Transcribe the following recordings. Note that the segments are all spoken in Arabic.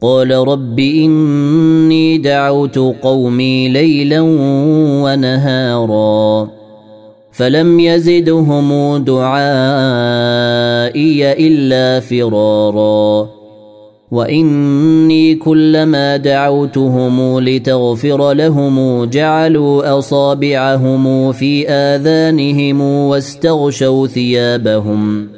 قال رب إني دعوت قومي ليلا ونهارا فلم يزدهم دعائي إلا فرارا وإني كلما دعوتهم لتغفر لهم جعلوا أصابعهم في آذانهم واستغشوا ثيابهم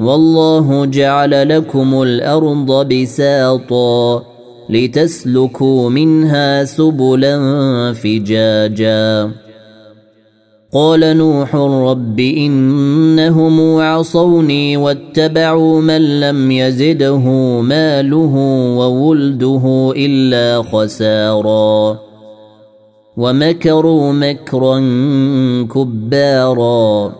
والله جعل لكم الأرض بساطا لتسلكوا منها سبلا فجاجا. قال نوح رب إنهم عصوني واتبعوا من لم يزده ماله وولده إلا خسارا. ومكروا مكرا كبارا.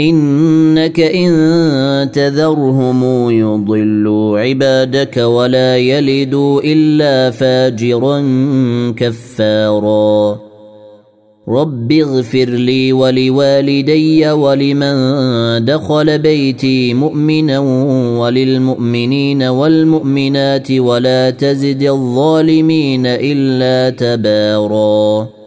إنك إن تذرهم يضلوا عبادك ولا يلدوا إلا فاجرا كفارا. رب اغفر لي ولوالدي ولمن دخل بيتي مؤمنا وللمؤمنين والمؤمنات ولا تزد الظالمين إلا تباراً.